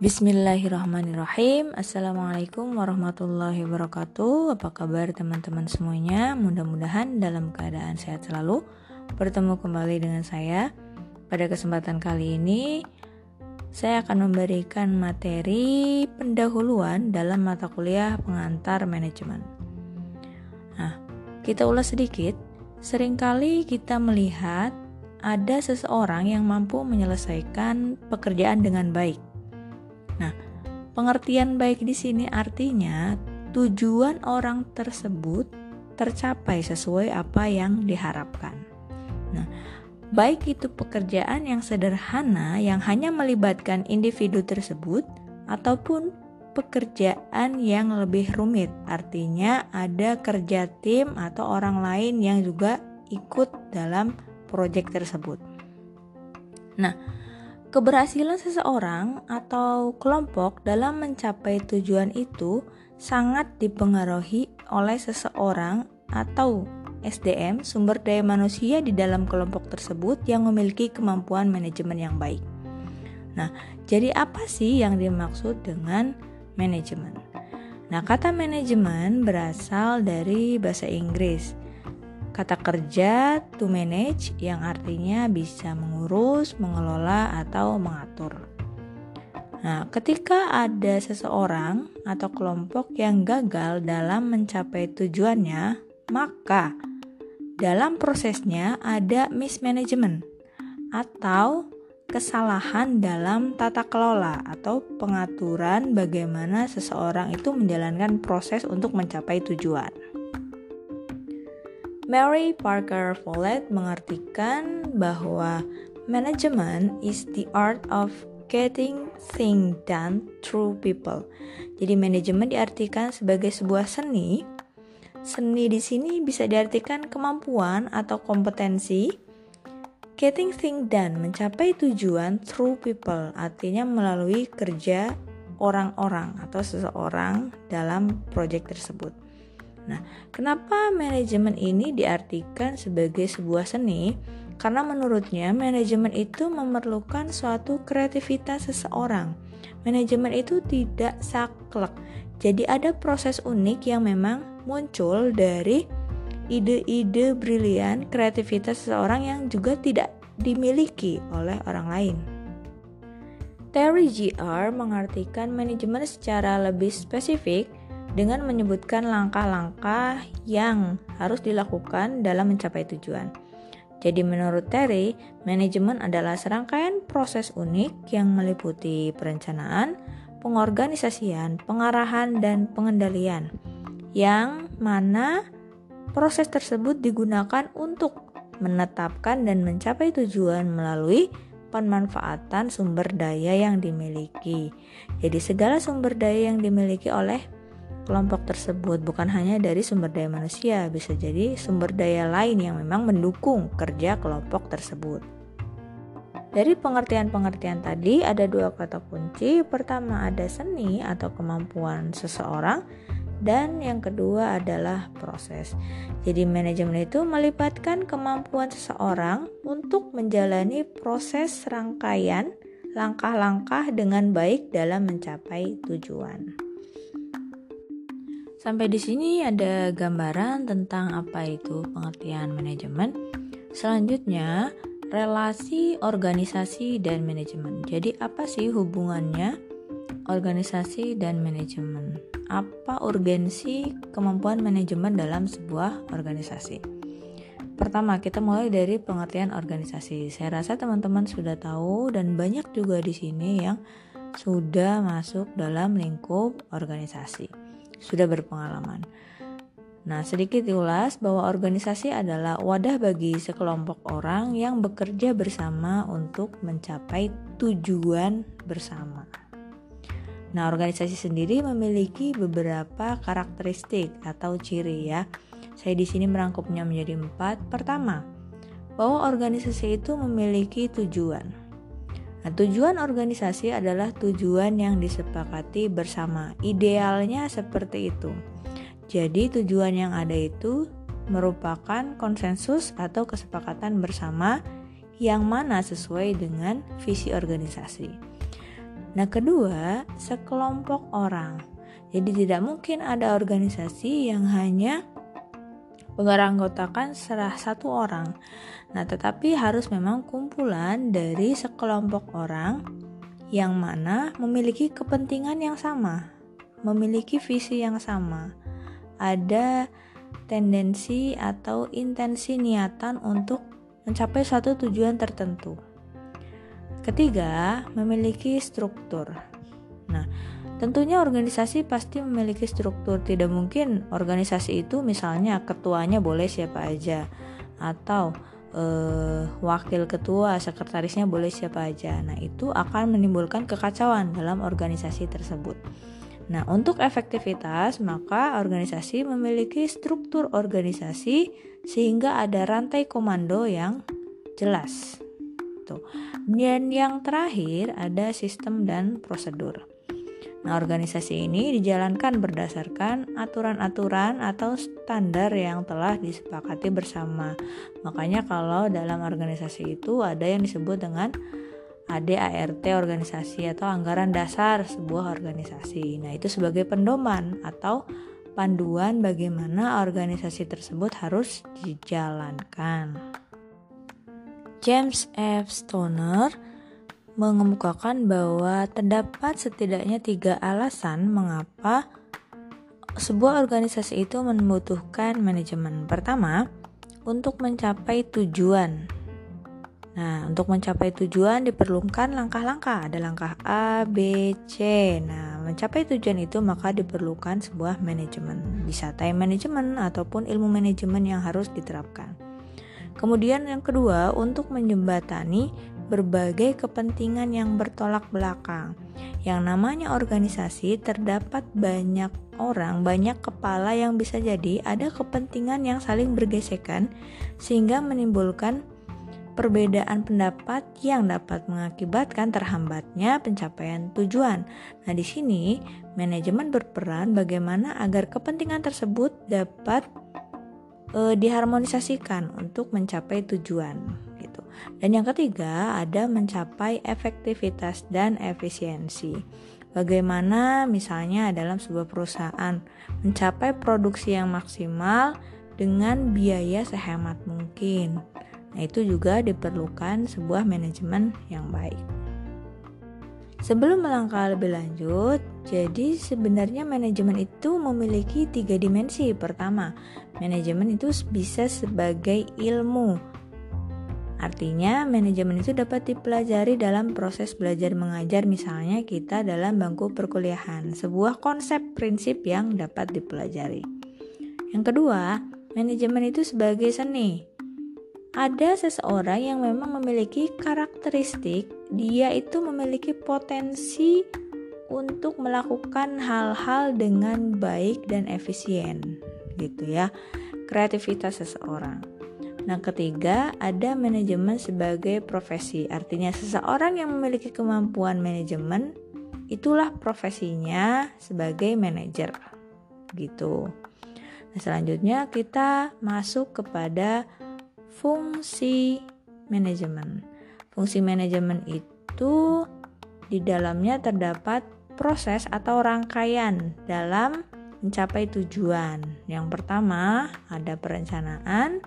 Bismillahirrahmanirrahim. Assalamualaikum warahmatullahi wabarakatuh. Apa kabar teman-teman semuanya? Mudah-mudahan dalam keadaan sehat selalu. Bertemu kembali dengan saya. Pada kesempatan kali ini Saya akan memberikan materi pendahuluan Dalam mata kuliah pengantar manajemen. Nah, kita ulas sedikit. Seringkali kita melihat ada seseorang yang mampu menyelesaikan pekerjaan dengan baik pengertian baik di sini artinya tujuan orang tersebut tercapai sesuai apa yang diharapkan. Nah, baik itu pekerjaan yang sederhana yang hanya melibatkan individu tersebut ataupun pekerjaan yang lebih rumit. Artinya ada kerja tim atau orang lain yang juga ikut dalam proyek tersebut. Nah, Keberhasilan seseorang atau kelompok dalam mencapai tujuan itu sangat dipengaruhi oleh seseorang atau SDM, sumber daya manusia di dalam kelompok tersebut yang memiliki kemampuan manajemen yang baik. Nah, jadi apa sih yang dimaksud dengan manajemen? Nah, kata manajemen berasal dari bahasa Inggris Kata kerja to manage yang artinya bisa mengurus, mengelola, atau mengatur. Nah, ketika ada seseorang atau kelompok yang gagal dalam mencapai tujuannya, maka dalam prosesnya ada mismanagement atau kesalahan dalam tata kelola atau pengaturan bagaimana seseorang itu menjalankan proses untuk mencapai tujuan. Mary Parker Follett mengartikan bahwa manajemen is the art of getting things done through people. Jadi manajemen diartikan sebagai sebuah seni. Seni di sini bisa diartikan kemampuan atau kompetensi getting things done, mencapai tujuan through people, artinya melalui kerja orang-orang atau seseorang dalam proyek tersebut. Nah, kenapa manajemen ini diartikan sebagai sebuah seni? Karena menurutnya manajemen itu memerlukan suatu kreativitas seseorang. Manajemen itu tidak saklek. Jadi ada proses unik yang memang muncul dari ide-ide brilian kreativitas seseorang yang juga tidak dimiliki oleh orang lain. Terry GR mengartikan manajemen secara lebih spesifik dengan menyebutkan langkah-langkah yang harus dilakukan dalam mencapai tujuan. Jadi menurut Terry, manajemen adalah serangkaian proses unik yang meliputi perencanaan, pengorganisasian, pengarahan, dan pengendalian. Yang mana proses tersebut digunakan untuk menetapkan dan mencapai tujuan melalui pemanfaatan sumber daya yang dimiliki. Jadi segala sumber daya yang dimiliki oleh kelompok tersebut bukan hanya dari sumber daya manusia, bisa jadi sumber daya lain yang memang mendukung kerja kelompok tersebut. Dari pengertian-pengertian tadi ada dua kata kunci. Pertama ada seni atau kemampuan seseorang dan yang kedua adalah proses. Jadi manajemen itu melibatkan kemampuan seseorang untuk menjalani proses rangkaian langkah-langkah dengan baik dalam mencapai tujuan. Sampai di sini ada gambaran tentang apa itu pengertian manajemen. Selanjutnya, relasi organisasi dan manajemen. Jadi apa sih hubungannya organisasi dan manajemen? Apa urgensi kemampuan manajemen dalam sebuah organisasi? Pertama, kita mulai dari pengertian organisasi. Saya rasa teman-teman sudah tahu dan banyak juga di sini yang sudah masuk dalam lingkup organisasi sudah berpengalaman. Nah, sedikit diulas bahwa organisasi adalah wadah bagi sekelompok orang yang bekerja bersama untuk mencapai tujuan bersama. Nah, organisasi sendiri memiliki beberapa karakteristik atau ciri ya. Saya di sini merangkumnya menjadi empat. Pertama, bahwa organisasi itu memiliki tujuan. Nah, tujuan organisasi adalah tujuan yang disepakati bersama. Idealnya seperti itu. Jadi, tujuan yang ada itu merupakan konsensus atau kesepakatan bersama yang mana sesuai dengan visi organisasi. Nah, kedua, sekelompok orang. Jadi tidak mungkin ada organisasi yang hanya menganggotakan salah satu orang. Nah, tetapi harus memang kumpulan dari sekelompok orang yang mana memiliki kepentingan yang sama, memiliki visi yang sama. Ada tendensi atau intensi niatan untuk mencapai suatu tujuan tertentu. Ketiga, memiliki struktur. Nah, tentunya organisasi pasti memiliki struktur. Tidak mungkin organisasi itu misalnya ketuanya boleh siapa aja atau eh, wakil ketua, sekretarisnya boleh siapa aja. Nah, itu akan menimbulkan kekacauan dalam organisasi tersebut. Nah, untuk efektivitas, maka organisasi memiliki struktur organisasi sehingga ada rantai komando yang jelas gitu. Dan yang terakhir ada sistem dan prosedur. Nah, organisasi ini dijalankan berdasarkan aturan-aturan atau standar yang telah disepakati bersama. Makanya kalau dalam organisasi itu ada yang disebut dengan ADART organisasi atau anggaran dasar sebuah organisasi. Nah, itu sebagai pendoman atau panduan bagaimana organisasi tersebut harus dijalankan. James F. Stoner mengemukakan bahwa terdapat setidaknya tiga alasan mengapa sebuah organisasi itu membutuhkan manajemen. Pertama, untuk mencapai tujuan. Nah, untuk mencapai tujuan diperlukan langkah-langkah. Ada langkah A, B, C. Nah, mencapai tujuan itu maka diperlukan sebuah manajemen. Bisa time management ataupun ilmu manajemen yang harus diterapkan. Kemudian yang kedua, untuk menjembatani berbagai kepentingan yang bertolak belakang. Yang namanya organisasi terdapat banyak orang, banyak kepala yang bisa jadi ada kepentingan yang saling bergesekan sehingga menimbulkan perbedaan pendapat yang dapat mengakibatkan terhambatnya pencapaian tujuan. Nah, di sini manajemen berperan bagaimana agar kepentingan tersebut dapat e, diharmonisasikan untuk mencapai tujuan. Dan yang ketiga ada mencapai efektivitas dan efisiensi. Bagaimana misalnya dalam sebuah perusahaan mencapai produksi yang maksimal dengan biaya sehemat mungkin. Nah, itu juga diperlukan sebuah manajemen yang baik. Sebelum melangkah lebih lanjut, jadi sebenarnya manajemen itu memiliki tiga dimensi. Pertama, manajemen itu bisa sebagai ilmu. Artinya, manajemen itu dapat dipelajari dalam proses belajar mengajar, misalnya kita dalam bangku perkuliahan, sebuah konsep prinsip yang dapat dipelajari. Yang kedua, manajemen itu sebagai seni ada seseorang yang memang memiliki karakteristik dia itu memiliki potensi untuk melakukan hal-hal dengan baik dan efisien gitu ya kreativitas seseorang nah ketiga ada manajemen sebagai profesi artinya seseorang yang memiliki kemampuan manajemen itulah profesinya sebagai manajer gitu nah selanjutnya kita masuk kepada fungsi manajemen. Fungsi manajemen itu di dalamnya terdapat proses atau rangkaian dalam mencapai tujuan. Yang pertama ada perencanaan,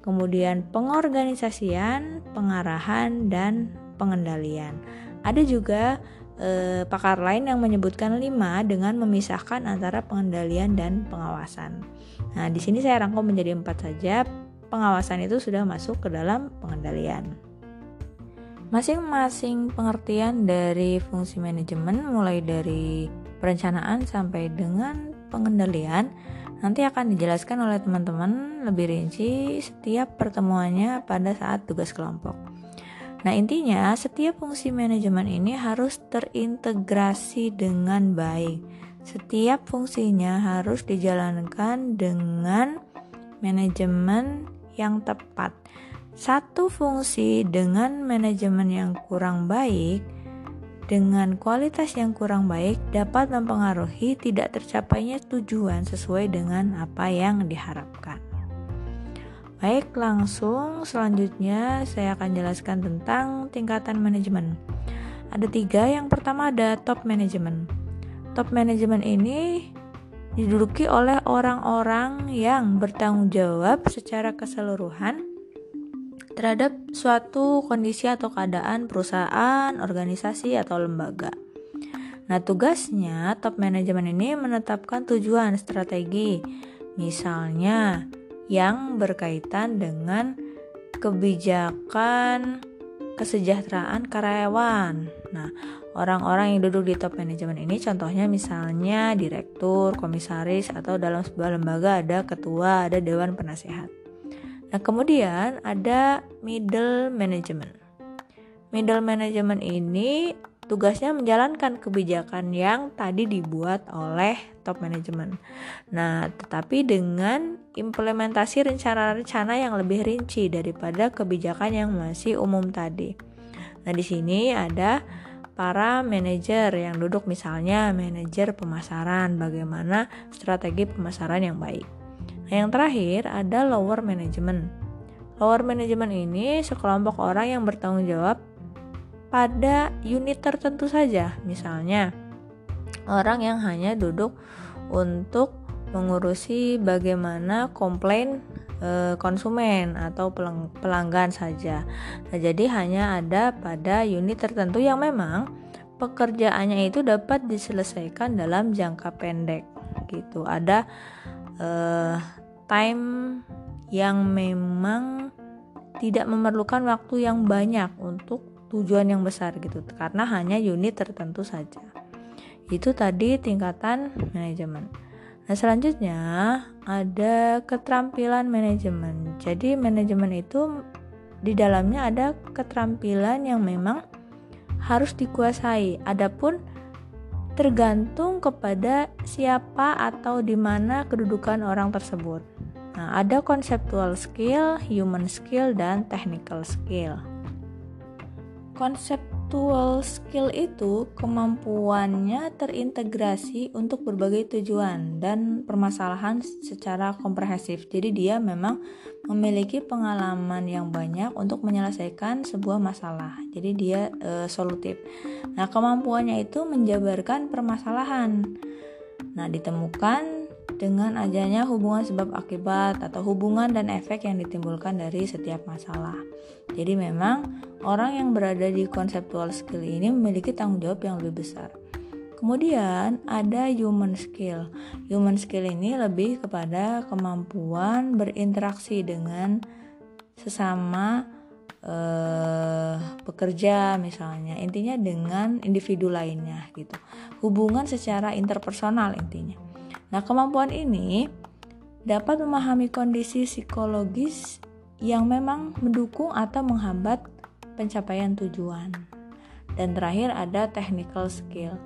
kemudian pengorganisasian, pengarahan, dan pengendalian. Ada juga eh, pakar lain yang menyebutkan lima dengan memisahkan antara pengendalian dan pengawasan. Nah, di sini saya rangkum menjadi empat saja pengawasan itu sudah masuk ke dalam pengendalian. Masing-masing pengertian dari fungsi manajemen mulai dari perencanaan sampai dengan pengendalian nanti akan dijelaskan oleh teman-teman lebih rinci setiap pertemuannya pada saat tugas kelompok. Nah, intinya setiap fungsi manajemen ini harus terintegrasi dengan baik. Setiap fungsinya harus dijalankan dengan manajemen yang tepat. Satu fungsi dengan manajemen yang kurang baik dengan kualitas yang kurang baik dapat mempengaruhi tidak tercapainya tujuan sesuai dengan apa yang diharapkan. Baik, langsung selanjutnya saya akan jelaskan tentang tingkatan manajemen. Ada tiga. Yang pertama ada top management. Top management ini diduduki oleh orang-orang yang bertanggung jawab secara keseluruhan terhadap suatu kondisi atau keadaan perusahaan, organisasi, atau lembaga. Nah, tugasnya top manajemen ini menetapkan tujuan strategi, misalnya yang berkaitan dengan kebijakan kesejahteraan karyawan. Nah, orang-orang yang duduk di top manajemen ini contohnya misalnya direktur, komisaris atau dalam sebuah lembaga ada ketua, ada dewan penasehat. Nah, kemudian ada middle management. Middle management ini tugasnya menjalankan kebijakan yang tadi dibuat oleh top management. Nah, tetapi dengan implementasi rencana-rencana yang lebih rinci daripada kebijakan yang masih umum tadi. Nah, di sini ada para manajer yang duduk misalnya manajer pemasaran, bagaimana strategi pemasaran yang baik. Nah, yang terakhir ada lower management. Lower management ini sekelompok orang yang bertanggung jawab pada unit tertentu saja. Misalnya, orang yang hanya duduk untuk mengurusi bagaimana komplain e, konsumen atau pelanggan saja. Nah, jadi hanya ada pada unit tertentu yang memang pekerjaannya itu dapat diselesaikan dalam jangka pendek gitu. Ada e, time yang memang tidak memerlukan waktu yang banyak untuk tujuan yang besar gitu. Karena hanya unit tertentu saja. Itu tadi tingkatan manajemen. Nah selanjutnya ada keterampilan manajemen. Jadi manajemen itu di dalamnya ada keterampilan yang memang harus dikuasai. Adapun tergantung kepada siapa atau di mana kedudukan orang tersebut. Nah, ada conceptual skill, human skill, dan technical skill. Conceptual skill itu kemampuannya terintegrasi untuk berbagai tujuan dan permasalahan secara komprehensif. Jadi dia memang memiliki pengalaman yang banyak untuk menyelesaikan sebuah masalah. Jadi dia e, solutif. Nah, kemampuannya itu menjabarkan permasalahan. Nah, ditemukan dengan adanya hubungan sebab akibat atau hubungan dan efek yang ditimbulkan dari setiap masalah. Jadi memang orang yang berada di conceptual skill ini memiliki tanggung jawab yang lebih besar. Kemudian ada human skill. Human skill ini lebih kepada kemampuan berinteraksi dengan sesama eh, pekerja misalnya. Intinya dengan individu lainnya gitu. Hubungan secara interpersonal intinya. Nah, kemampuan ini dapat memahami kondisi psikologis yang memang mendukung atau menghambat pencapaian tujuan. Dan terakhir ada technical skill.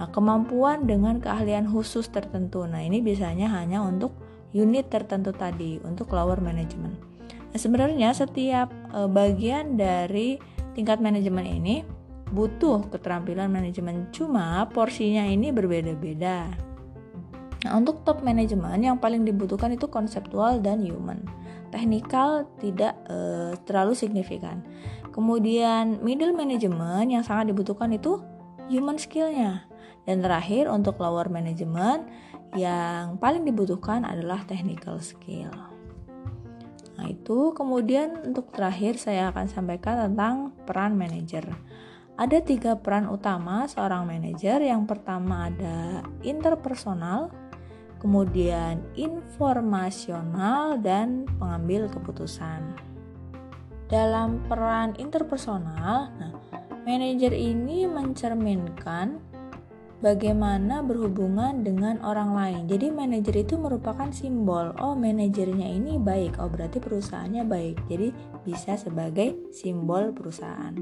Nah, kemampuan dengan keahlian khusus tertentu. Nah, ini biasanya hanya untuk unit tertentu tadi, untuk lower management. Nah, sebenarnya setiap e, bagian dari tingkat manajemen ini butuh keterampilan manajemen, cuma porsinya ini berbeda-beda. Nah, untuk top manajemen yang paling dibutuhkan itu konseptual dan human. Teknikal tidak e, terlalu signifikan. Kemudian middle management yang sangat dibutuhkan itu human skillnya. Dan terakhir untuk lower management yang paling dibutuhkan adalah technical skill. Nah, itu kemudian untuk terakhir saya akan sampaikan tentang peran manajer. Ada tiga peran utama seorang manajer. Yang pertama ada interpersonal, kemudian informasional dan pengambil keputusan. Dalam peran interpersonal, nah, manajer ini mencerminkan bagaimana berhubungan dengan orang lain. Jadi manajer itu merupakan simbol, oh manajernya ini baik, oh berarti perusahaannya baik. Jadi bisa sebagai simbol perusahaan.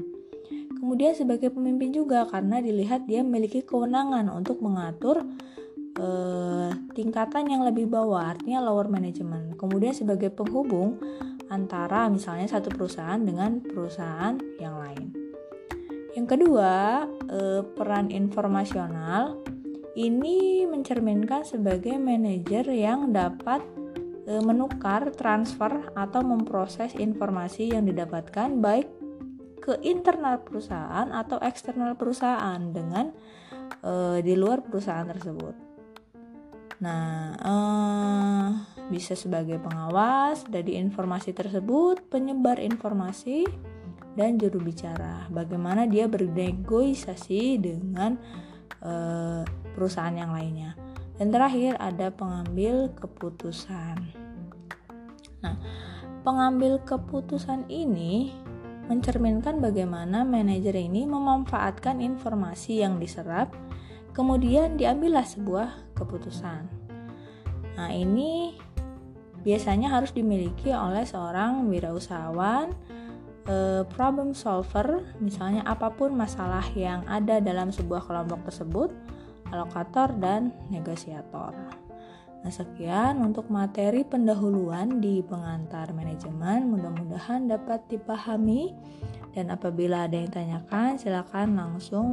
Kemudian sebagai pemimpin juga karena dilihat dia memiliki kewenangan untuk mengatur eh, tingkatan yang lebih bawah, artinya lower management. Kemudian sebagai penghubung antara misalnya satu perusahaan dengan perusahaan yang lain. Yang kedua, eh, peran informasional ini mencerminkan sebagai manajer yang dapat eh, menukar, transfer atau memproses informasi yang didapatkan baik ke internal perusahaan atau eksternal perusahaan dengan di luar perusahaan tersebut. Nah, uh, bisa sebagai pengawas dari informasi tersebut, penyebar informasi, dan juru bicara. Bagaimana dia bernegosiasi dengan uh, perusahaan yang lainnya. Dan terakhir ada pengambil keputusan. Nah, pengambil keputusan ini mencerminkan bagaimana manajer ini memanfaatkan informasi yang diserap, kemudian diambillah sebuah keputusan. Nah, ini biasanya harus dimiliki oleh seorang wirausahawan, eh, problem solver, misalnya apa pun masalah yang ada dalam sebuah kelompok tersebut alokator, dan negosiator. Nah, sekian untuk materi pendahuluan di pengantar manajemen. Mudah-mudahan dapat dipahami dan apabila ada yang tanyakan, silakan langsung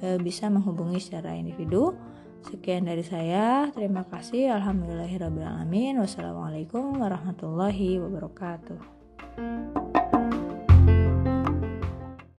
e, bisa menghubungi secara individu. Sekian dari saya. Terima kasih. Alhamdulillahirabbil alamin. Wassalamualaikum warahmatullahi wabarakatuh.